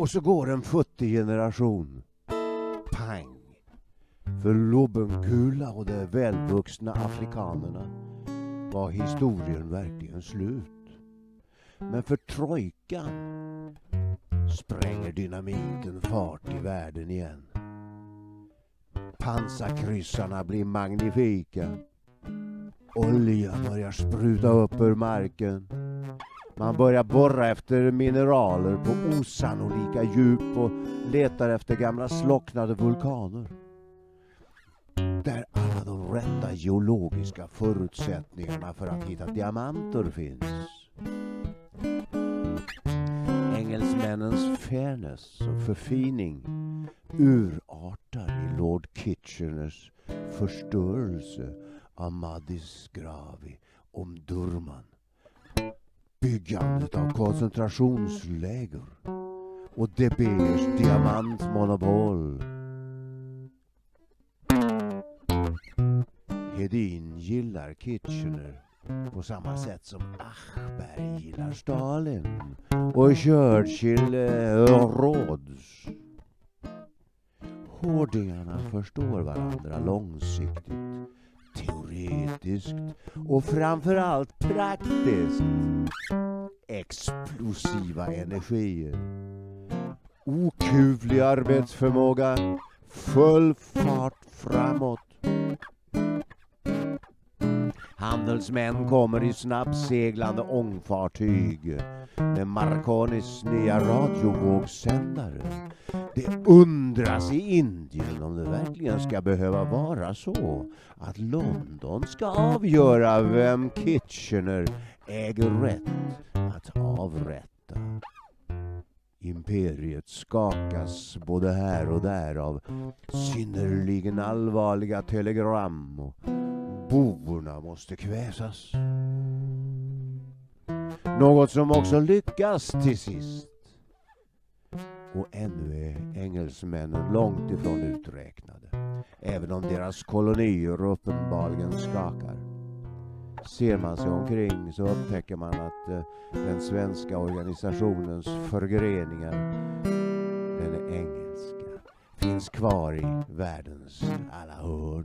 Och så går en futtig generation. Pang! För Lobbenkula och de välvuxna afrikanerna var historien verkligen slut. Men för trojkan spränger dynamiten fart i världen igen. Pansarkryssarna blir magnifika. Olja börjar spruta upp ur marken. Man börjar borra efter mineraler på osannolika djup och letar efter gamla slocknade vulkaner. Där alla de rätta geologiska förutsättningarna för att hitta diamanter finns. Engelsmännens fairness och förfining urartar i Lord Kitcheners förstörelse av Madis Gravi om Durman. Byggandet av koncentrationsläger och De Beers diamantmonopol. Hedin gillar Kitchener på samma sätt som Achberg gillar Stalin och Churchill eh, Rhodes. Hårdingarna förstår varandra långsiktigt, poetiskt och framförallt praktiskt. Explosiva energier. Okuvlig arbetsförmåga. Full fart framåt. Handelsmän kommer i snabbseglande ångfartyg med Marconis nya radiovågssändare. Det undras i Indien om det verkligen ska behöva vara så att London ska avgöra vem Kitchener äger rätt att avrätta. Imperiet skakas både här och där av synnerligen allvarliga telegram och bovorna måste kväsas. Något som också lyckas till sist. Och ännu är engelsmännen långt ifrån uträknade. Även om deras kolonier uppenbarligen skakar. Ser man sig omkring så upptäcker man att eh, den svenska organisationens förgreningar, den är engelska, finns kvar i världens alla hörn.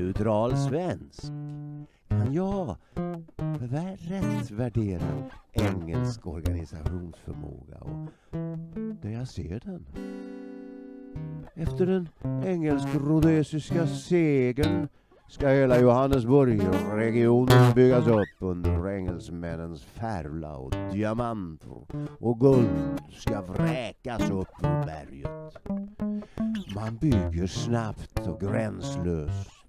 Neutral svensk kan jag rätt värdera engelsk organisationsförmåga och där jag ser den. Efter den engelsk-rhodesiska segern ska hela Johannesburg-regionen byggas upp under engelsmännens färla och diamanter och guld ska vräkas upp ur berget. Man bygger snabbt och gränslöst.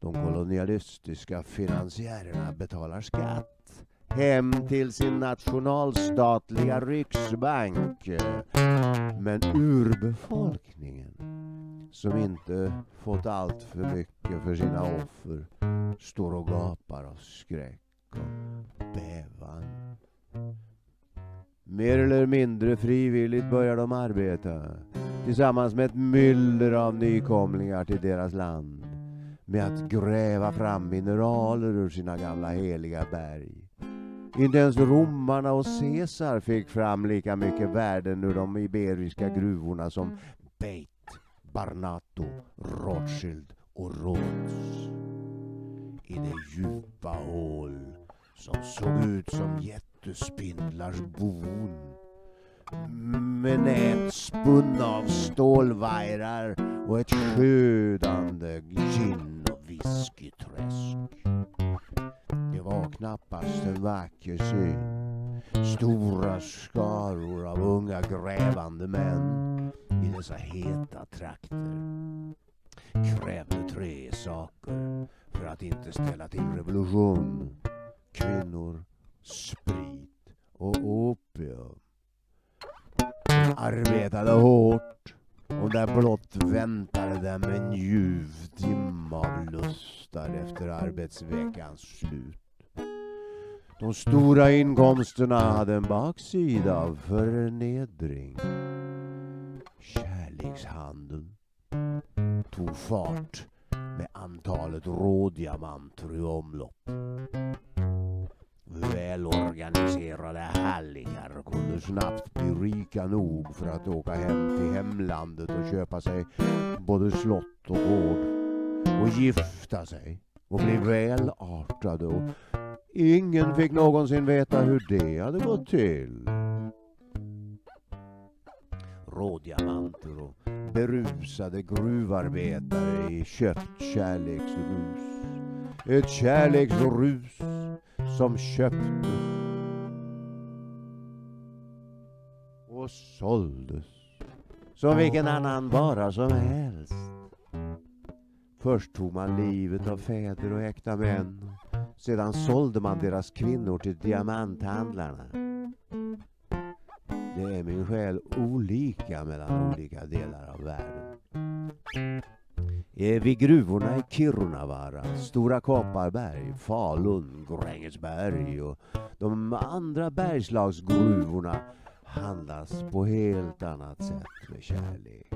De kolonialistiska finansiärerna betalar skatt hem till sin nationalstatliga riksbank. Men urbefolkningen som inte fått allt för mycket för sina offer står och gapar av skräck och bävan. Mer eller mindre frivilligt börjar de arbeta tillsammans med ett myller av nykomlingar till deras land med att gräva fram mineraler ur sina gamla heliga berg. Inte ens romarna och Caesar fick fram lika mycket värden ur de iberiska gruvorna som Beit, Barnato, Rothschild och Rhodes. I det djupa hål som såg ut som jättespindlars bon med nät spunna av stålvajrar och ett sjödande gin whiskyträsk. Det var knappast en vacker syn. Stora skaror av unga grävande män i dessa heta trakter krävde tre saker för att inte ställa till revolution. Kvinnor, sprit och opium arbetade hårt och där blott väntade dem en ljuv dimma av lustar efter arbetsveckans slut. De stora inkomsterna hade en baksida av förnedring. Kärlekshandeln tog fart med antalet rådiamanter i omlopp. Välorganiserade hallickar kunde snabbt bli rika nog för att åka hem till hemlandet och köpa sig både slott och gård och gifta sig och bli välartade och ingen fick någonsin veta hur det hade gått till. Rådiamanter och berusade gruvarbetare i köpt kärleksrus. Ett kärleksrus som köptes och såldes som vilken annan vara som helst. Först tog man livet av fäder och äkta män. Sedan sålde man deras kvinnor till diamanthandlarna. Det är min själ olika mellan olika delar av världen. Eh, vid gruvorna i Kirunavaara, Stora Kopparberg, Falun, Grängesberg och de andra bergslagsgruvorna handlas på helt annat sätt med kärlek.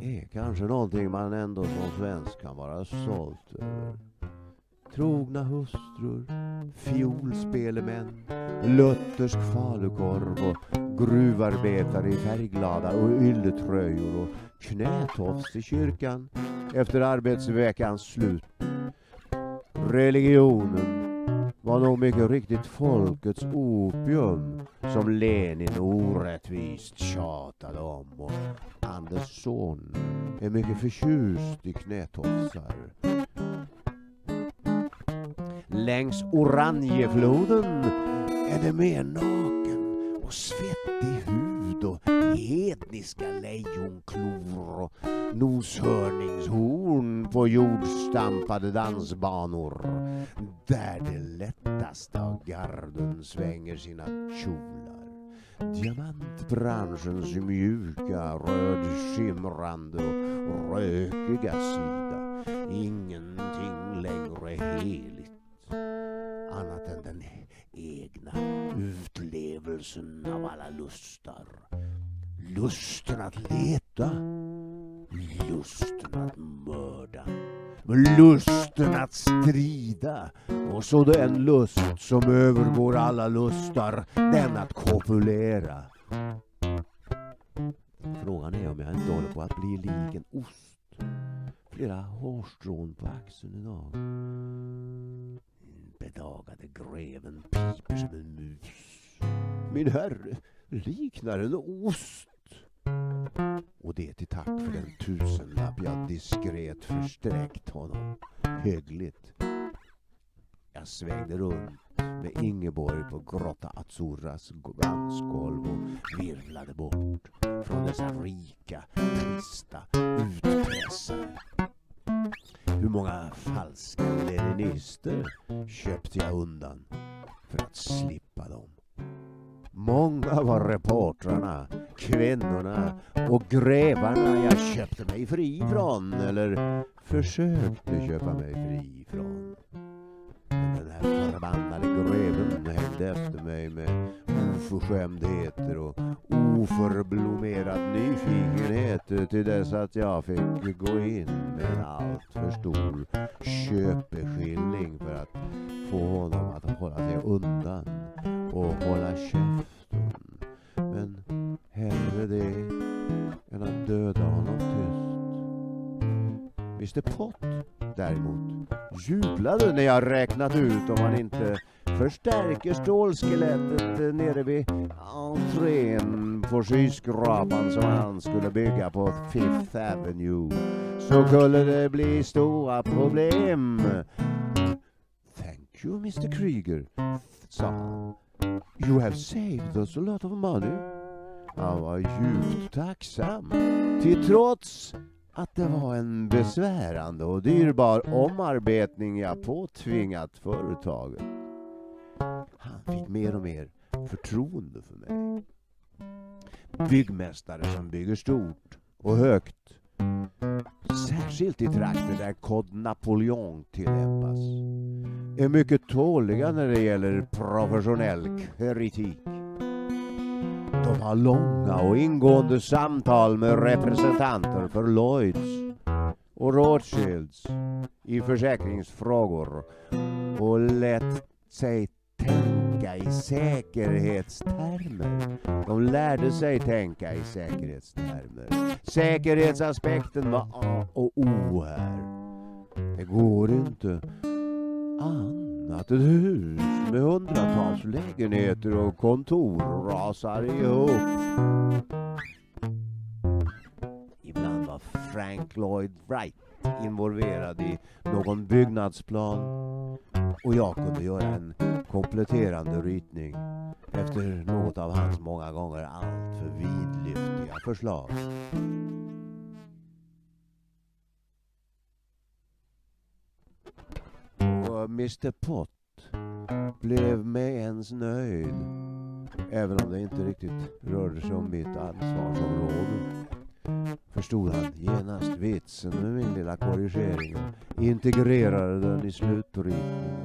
Det är kanske någonting man ändå som svensk kan vara stolt över. Trogna hustrur, fiolspelemän, luthersk falukorv och gruvarbetare i färgglada och ylletröjor och knätofs i kyrkan efter arbetsveckans slut. Religionen var nog mycket riktigt folkets opium som Lenin orättvist tjatade om och Anders son är mycket förtjust i knätofsar. Längs Oranjefloden är det mer naken och svettig etniska lejonklor och noshörningshorn på jordstampade dansbanor där det lättaste av garden svänger sina kjolar. Diamantbranschens mjuka, rödskimrande och rökiga sida. Ingenting längre heligt annat än den egna utlevelsen av alla lustar. Lusten att leta, lusten att mörda, lusten att strida och så den lust som övergår alla lustar, den att kopulera. Frågan är om jag inte håller på att bli lik en ost. Flera hårstrån på axeln idag. Bedagade greven piper som en mus. Min herre liknar en ost. Och det till tack för den tusenlapp jag diskret försträckt honom. Hyggligt. Jag svängde runt med Ingeborg på Grotta Azzurras dansgolv och virvlade bort från dessa rika, trista utpressare. Hur många falska leninister köpte jag undan för att slippa dem? Många var reportrarna, kvinnorna och grävarna jag köpte mig fri från eller försökte köpa mig fri från. Men den här förbannade greven hängde efter mig med oförskämdheter och oförblommerad nyfikenhet till dess att jag fick gå in med en alltför stor köpeskilling för att få honom att hålla sig undan och hålla käften. Men hellre det än att döda honom tyst. Mr Pott däremot jublade när jag räknat ut om han inte förstärker stålskelettet eh, nere vid entrén på skyskrapan som han skulle bygga på Fifth Avenue så skulle det bli stora problem. Thank you Mr Krieger, sa han. You have saved us a lot of money. Han var djupt tacksam. Till trots att det var en besvärande och dyrbar omarbetning jag påtvingat företaget. Han fick mer och mer förtroende för mig. Byggmästare som bygger stort och högt. Särskilt i trakter där kod Napoleon tillämpas. Är mycket tåliga när det gäller professionell kritik. De har långa och ingående samtal med representanter för Lloyds och Rothschilds i försäkringsfrågor och lät sig tänka i säkerhetstermer. De lärde sig tänka i säkerhetstermer. Säkerhetsaspekten var A och O här. Det går inte annat. Ett hus med hundratals lägenheter och kontor rasar ihop. Ibland var Frank Lloyd Wright involverad i någon byggnadsplan och jag kunde göra en kompletterande ritning efter något av hans många gånger alltför vidlyftiga förslag. Och Mr Pott blev med ens nöjd även om det inte riktigt rörde sig om mitt ansvarsområde förstod han genast vitsen med min lilla korrigering och integrerade den i slutritningen.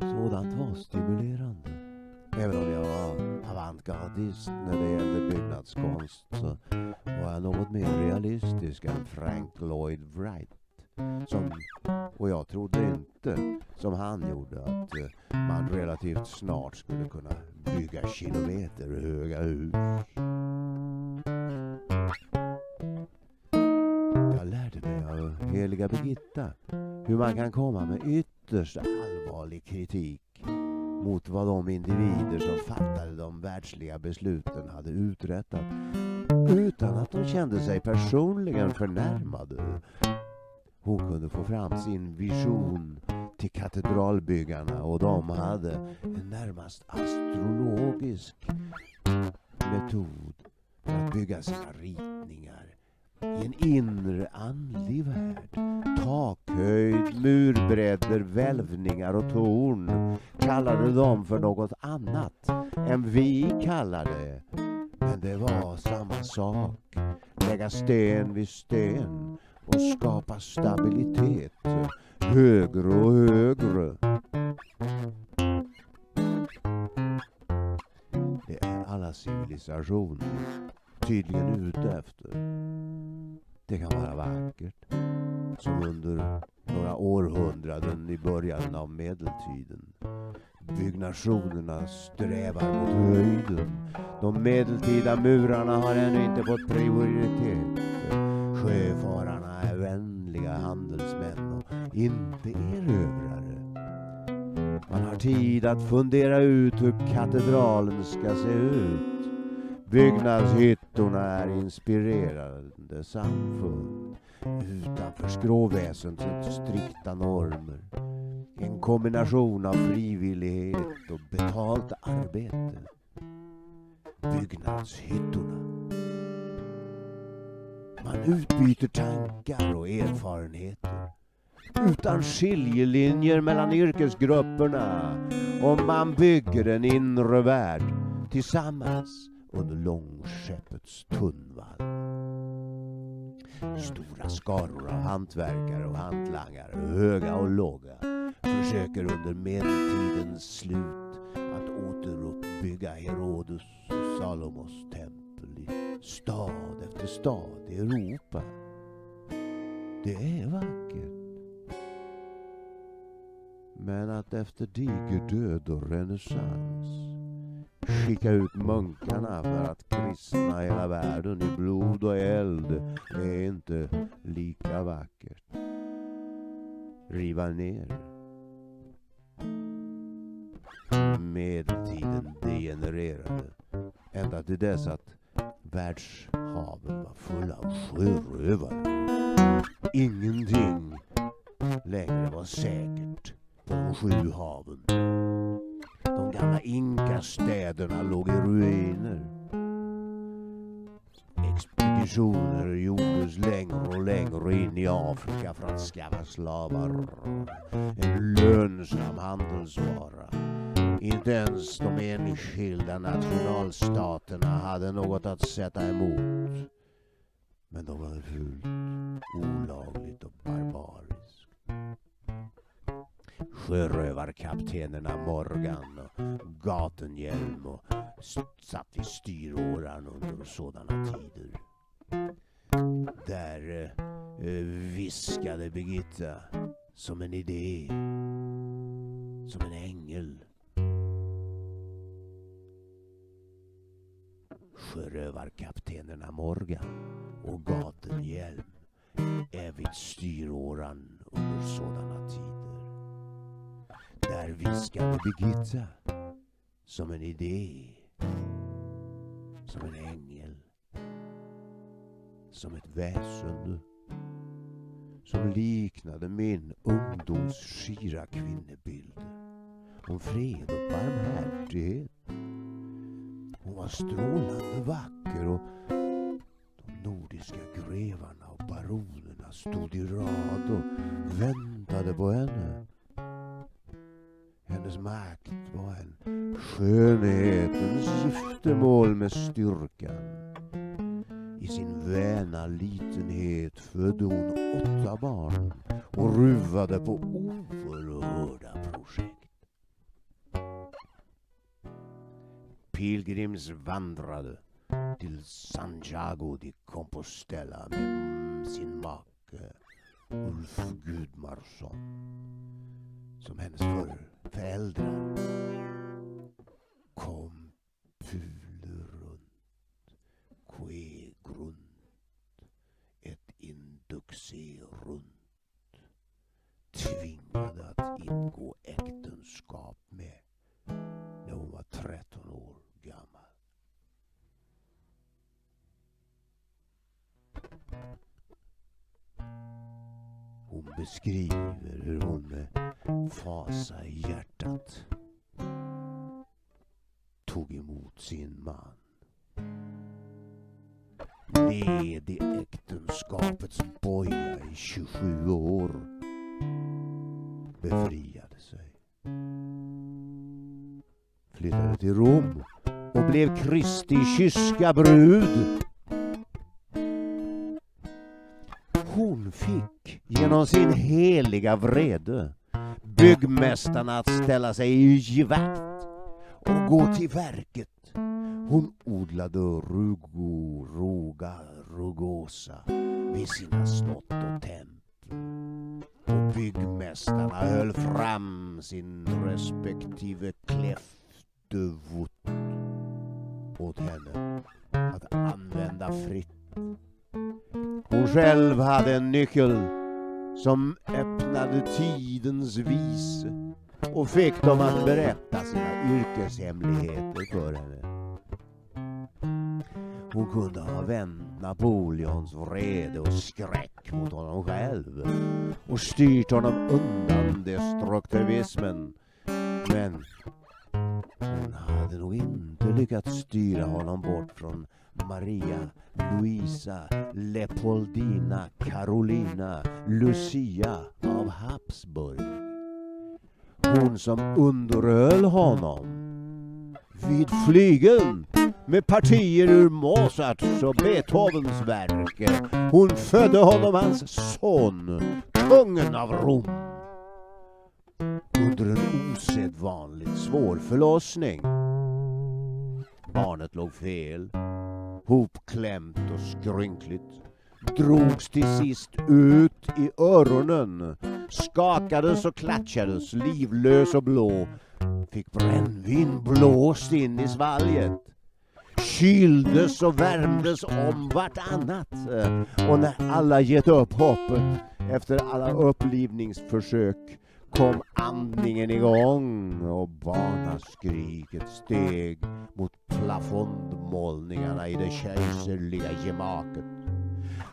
Sådant var stimulerande. Även om jag var avantgardist när det gällde byggnadskonst så var jag något mer realistisk än Frank Lloyd Wright. Som, och jag trodde inte, som han gjorde, att eh, man relativt snart skulle kunna bygga kilometerhöga hus. Jag lärde mig av heliga Birgitta hur man kan komma med ytterst allvarlig kritik mot vad de individer som fattade de världsliga besluten hade uträttat utan att de kände sig personligen förnärmade. Hon kunde få fram sin vision till katedralbyggarna och de hade en närmast astrologisk metod för att bygga sina ritningar i en inre andlig värld. Takhöjd, murbredder, välvningar och torn kallade de för något annat än vi kallar det. Men det var samma sak. Lägga sten vid sten och skapa stabilitet högre och högre. Det är alla civilisationer tydligen ute efter. Det kan vara vackert, som under några århundraden i början av medeltiden. Byggnationerna strävar mot höjden. De medeltida murarna har ännu inte fått prioritet. Sjöfararna vänliga handelsmän och inte erövrare. Man har tid att fundera ut hur katedralen ska se ut. Byggnadshyttorna är inspirerande samfund utanför skråväsendets strikta normer. En kombination av frivillighet och betalt arbete. Byggnadshyttorna. Man utbyter tankar och erfarenheter utan skiljelinjer mellan yrkesgrupperna och man bygger en inre värld tillsammans under långskeppets tunnvall. Stora skaror av hantverkare och hantlangare, höga och låga, försöker under medeltidens slut att återuppbygga Herodes och Salomos tempel i stad efter stad i Europa. Det är vackert. Men att efter diger död och renässans skicka ut munkarna för att kristna hela världen i blod och eld är inte lika vackert. Riva ner. Medeltiden degenererade ända till dess att världshaven var fulla av sjörövare. Ingenting längre var säkert på de sju haven. De gamla inkastäderna låg i ruiner. Expeditioner gjordes längre och längre in i Afrika för att skaffa slavar. En lönsam handelsvara. Inte ens de enskilda nationalstaterna hade något att sätta emot. Men de var fult, olagligt och barbariskt. Sjörövarkaptenerna Morgan och Gatenhjelm och satt i styråran under sådana tider. Där eh, viskade Birgitta som en idé. som en ängel. Sjörövarkaptenerna Morgan och Gatenhjelm är vid styråran under sådana tider. Där viskade Birgitta som en idé, som en ängel, som ett väsen. som liknade min ungdoms skira kvinnebild om fred och barmhärtighet. Hon var strålande vacker och de nordiska grevarna och baronerna stod i rad och väntade på henne. Hennes makt var en skönhetens giftermål med styrkan. I sin väna litenhet födde hon åtta barn och ruvade på oerhörda Pilgrimsvandrade till Santiago de Compostela med sin make Ulf Gudmarsson som hennes föräldrar kom Pulerunt, runt, ett induxé runt, tvingade att ingå äktenskap med Hon beskriver hur hon eh, med fasa i hjärtat tog emot sin man. Led i äktenskapets boja i 27 år. Befriade sig. Flyttade till Rom och blev Kristi kyska brud. Hon fick genom sin heliga vrede byggmästarna att ställa sig i givakt och gå till verket. Hon odlade rugo, roga, rugosa vid sina slott och tempel. Och byggmästarna höll fram sin respektive kläftevot åt henne att använda fritt. Hon själv hade en nyckel som öppnade tidens vis och fick dem att berätta sina yrkeshemligheter för henne. Hon kunde ha vänt Napoleons vrede och skräck mot honom själv och styrt honom undan destruktivismen. Men hon hade nog inte lyckats styra honom bort från Maria, Luisa, Leopoldina, Carolina, Lucia av Habsburg. Hon som underhöll honom vid flygeln med partier ur Mozarts och Beethovens verk. Hon födde honom hans son, kungen av Rom. Under en osedvanligt svår förlossning. Barnet låg fel, hopklämt och skrynkligt. Drogs till sist ut i öronen, skakades och klatschades, livlös och blå. Fick brännvin blåst in i svalget kyldes och värmdes om vartannat. Och när alla gett upp hoppet efter alla upplivningsförsök kom andningen igång och barnaskriket steg mot plafondmålningarna i det kejserliga gemaket.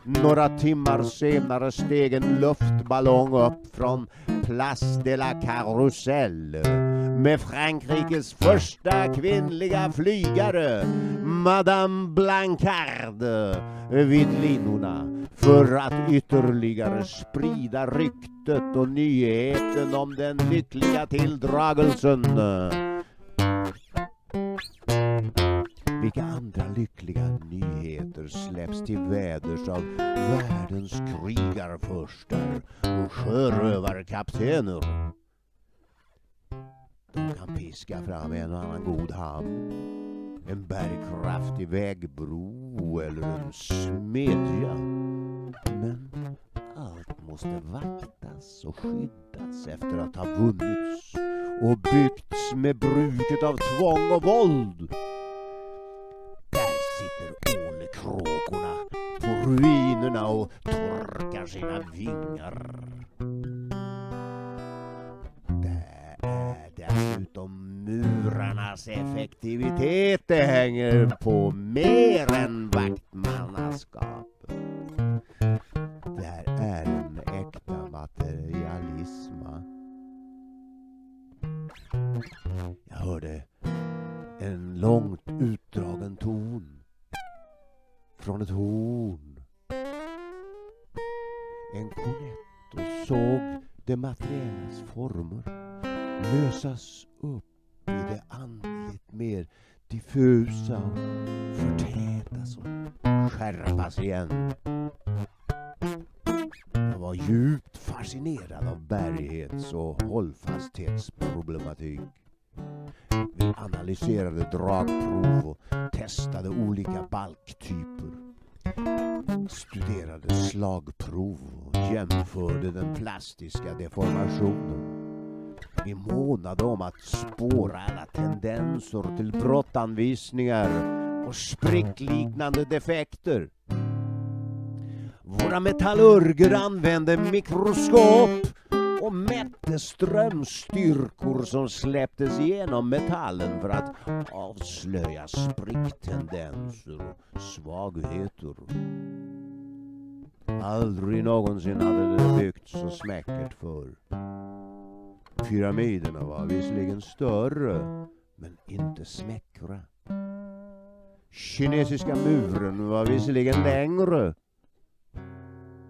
Några timmar senare steg en luftballong upp från Place de la Carrousel med Frankrikes första kvinnliga flygare, Madame Blancard, vid linorna för att ytterligare sprida ryktet och nyheten om den lyckliga tilldragelsen. Vilka andra lyckliga nyheter släpps till väders av världens krigarfurstar och sjörövarkaptener? De kan piska fram en och annan god hamn, en bärkraftig vägbro eller en smedja. Men allt måste vaktas och skyddas efter att ha vunnits och byggts med bruket av tvång och våld. Där sitter ålkråkorna på ruinerna och torkar sina vingar. Deras effektivitet det hänger på mer än vaktmannaskap. Det är en äkta materialism. Jag hörde en långt utdragen ton från ett horn. En kornett och såg det materiellas former lösas upp det andligt mer diffusa och förtätas och skärpas igen. Jag var djupt fascinerad av bärighets och hållfasthetsproblematik. Vi analyserade dragprov och testade olika balktyper. Studerade slagprov och jämförde den plastiska deformationen. Vi månade om att spåra alla tendenser till brottanvisningar och sprickliknande defekter. Våra metallurger använde mikroskop och mätte strömstyrkor som släpptes igenom metallen för att avslöja spricktendenser och svagheter. Aldrig någonsin hade det byggts så smäckert förr. Pyramiderna var visserligen större, men inte smäckra. Kinesiska muren var visserligen längre,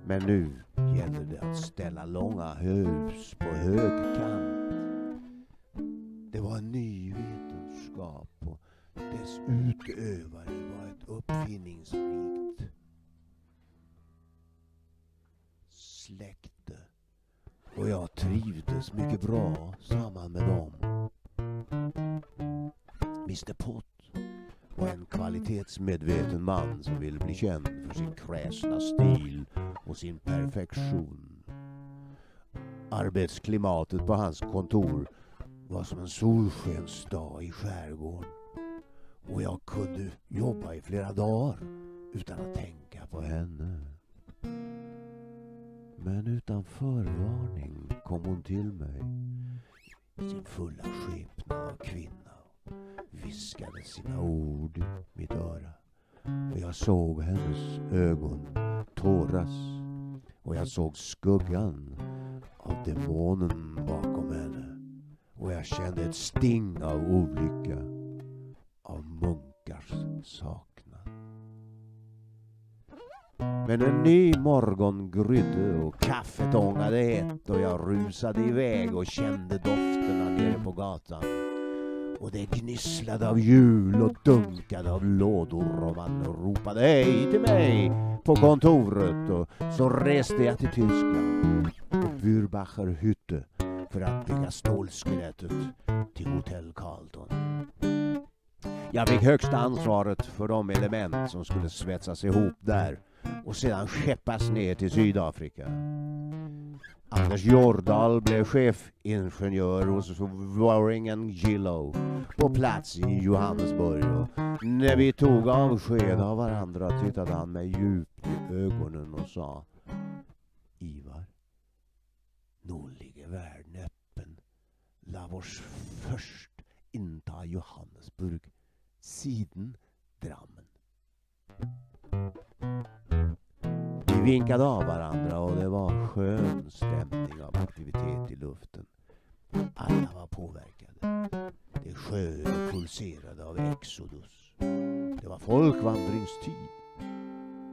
men nu gällde det att ställa långa hus på högkant. Det var en ny vetenskap och dess utövare var ett uppfinningsrikt släkt och jag trivdes mycket bra samman med dem. Mr Pott var en kvalitetsmedveten man som ville bli känd för sin kräsna stil och sin perfektion. Arbetsklimatet på hans kontor var som en solskensdag i skärgården. Och jag kunde jobba i flera dagar utan att tänka på henne. Men utan förvarning kom hon till mig i sin fulla skepnad av kvinna och viskade sina ord i mitt öra. Och jag såg hennes ögon tåras och jag såg skuggan av demonen bakom henne och jag kände ett sting av olycka, av munkars sak. Men en ny morgon grydde och kaffet ångade hett och jag rusade iväg och kände dofterna nere på gatan. Och det gnisslade av hjul och dunkade av lådor och man ropade hej till mig på kontoret och så reste jag till Tyskland och Würbacher Hütte för att bygga stålskelettet till Hotell Carlton. Jag fick högsta ansvaret för de element som skulle svetsas ihop där och sedan skeppas ner till Sydafrika. Anders Jordahl blev chefingenjör hos Waring Gillow på plats i Johannesburg. Och när vi tog avsked av varandra tittade han mig djupt i ögonen och sa Ivar, nu ligger världen öppen. Låt oss först inta Johannesburg, siden Drammen. Vi vinkade av varandra och det var skön stämning av aktivitet i luften. Alla var påverkade. Det sjöd och pulserade av Exodus. Det var folkvandringstid.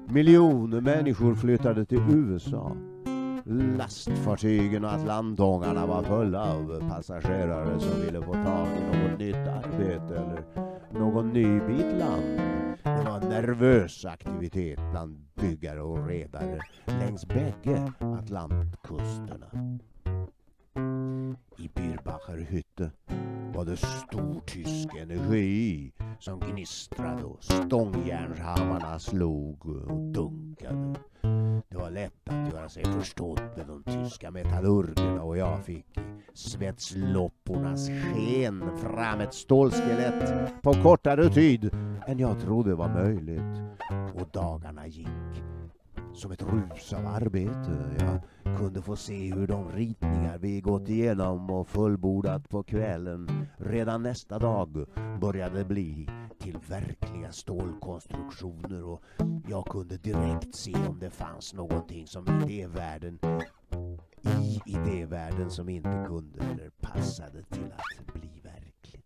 Miljoner människor flyttade till USA. Lastfartygen och atlantångarna var fulla av passagerare som ville få tag i något nytt arbete eller någon ny bit land. Nervös aktivitet bland byggare och redare längs bägge Atlantkusterna. I Birbacher hytte var det stor tysk energi som gnistrade och stångjärnshammarna slog och dunkade. Det var lätt att göra sig förstådd med de tyska metallurgerna och jag fick i Svetsloppornas sken fram ett stålskelett på kortare tid än jag trodde var möjligt. Och dagarna gick som ett rus av arbete. Jag kunde få se hur de ritningar vi gått igenom och fullbordat på kvällen redan nästa dag började bli till verkliga stålkonstruktioner och jag kunde direkt se om det fanns någonting som idévärlden i idévärlden som inte kunde eller passade till att bli verkligt.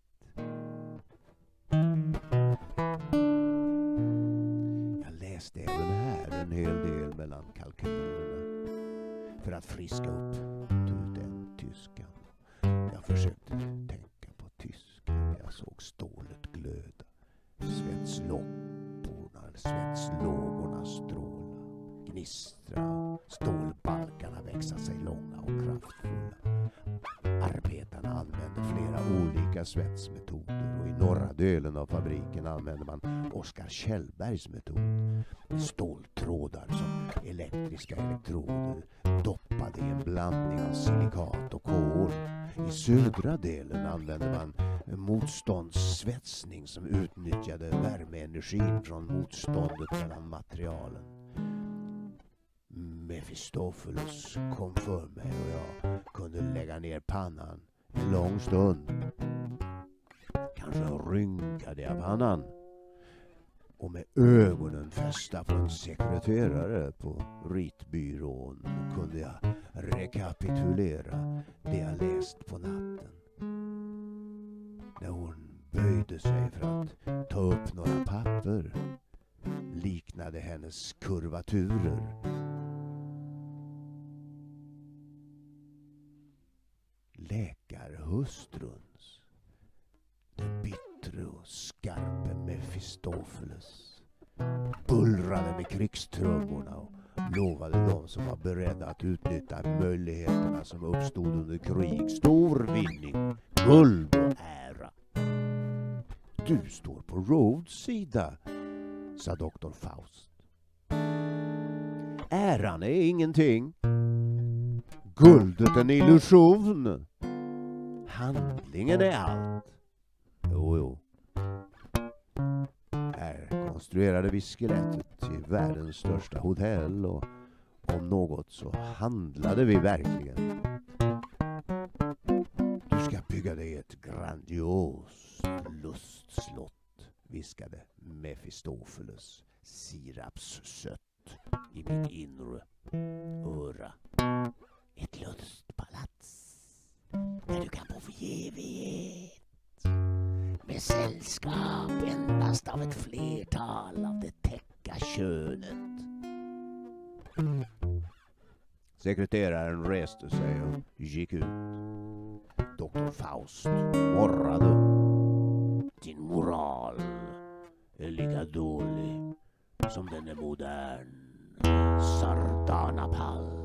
Jag läste även här en hel del mellan kalkylerna för att friska upp den tyskan. Jag försökte tänka på tyskan jag såg stålet glöda. Svetslopporna, svetslågorna stråla, gnist svetsmetoder och i norra delen av fabriken använde man Oskar Kjellbergs metod. Ståltrådar som elektriska elektroder doppade i en blandning av silikat och kol. I södra delen använde man motståndssvetsning som utnyttjade värmeenergin från motståndet mellan materialen. Mefistofelos kom för mig och jag kunde lägga ner pannan lång stund. Kanske rynkade jag pannan och med ögonen fästa på en sekreterare på ritbyrån kunde jag rekapitulera det jag läst på natten. När hon böjde sig för att ta upp några papper liknade hennes kurvaturer läkarhustruns. Den bittre och skarpe Mefistofeles bullrade med krigstrummorna och lovade de som var beredda att utnyttja möjligheterna som uppstod under krig stor vinning, guld och ära. Du står på Rhodes sida, sa doktor Faust. Äran är ingenting. Guldet en illusion. Handlingen är allt. Jo, jo. Här konstruerade vi skelettet till världens största hotell och om något så handlade vi verkligen. Du ska bygga dig ett grandiost lustslott, viskade Mefistofeles sirapssött i mitt inre öra. Ett lustpalats där du kan evighet. Med sällskap endast av ett flertal av det täcka könet. Sekreteraren reste sig och gick ut. Doktor Faust morrade. Din moral är lika dålig som den är modern. Sardanapall.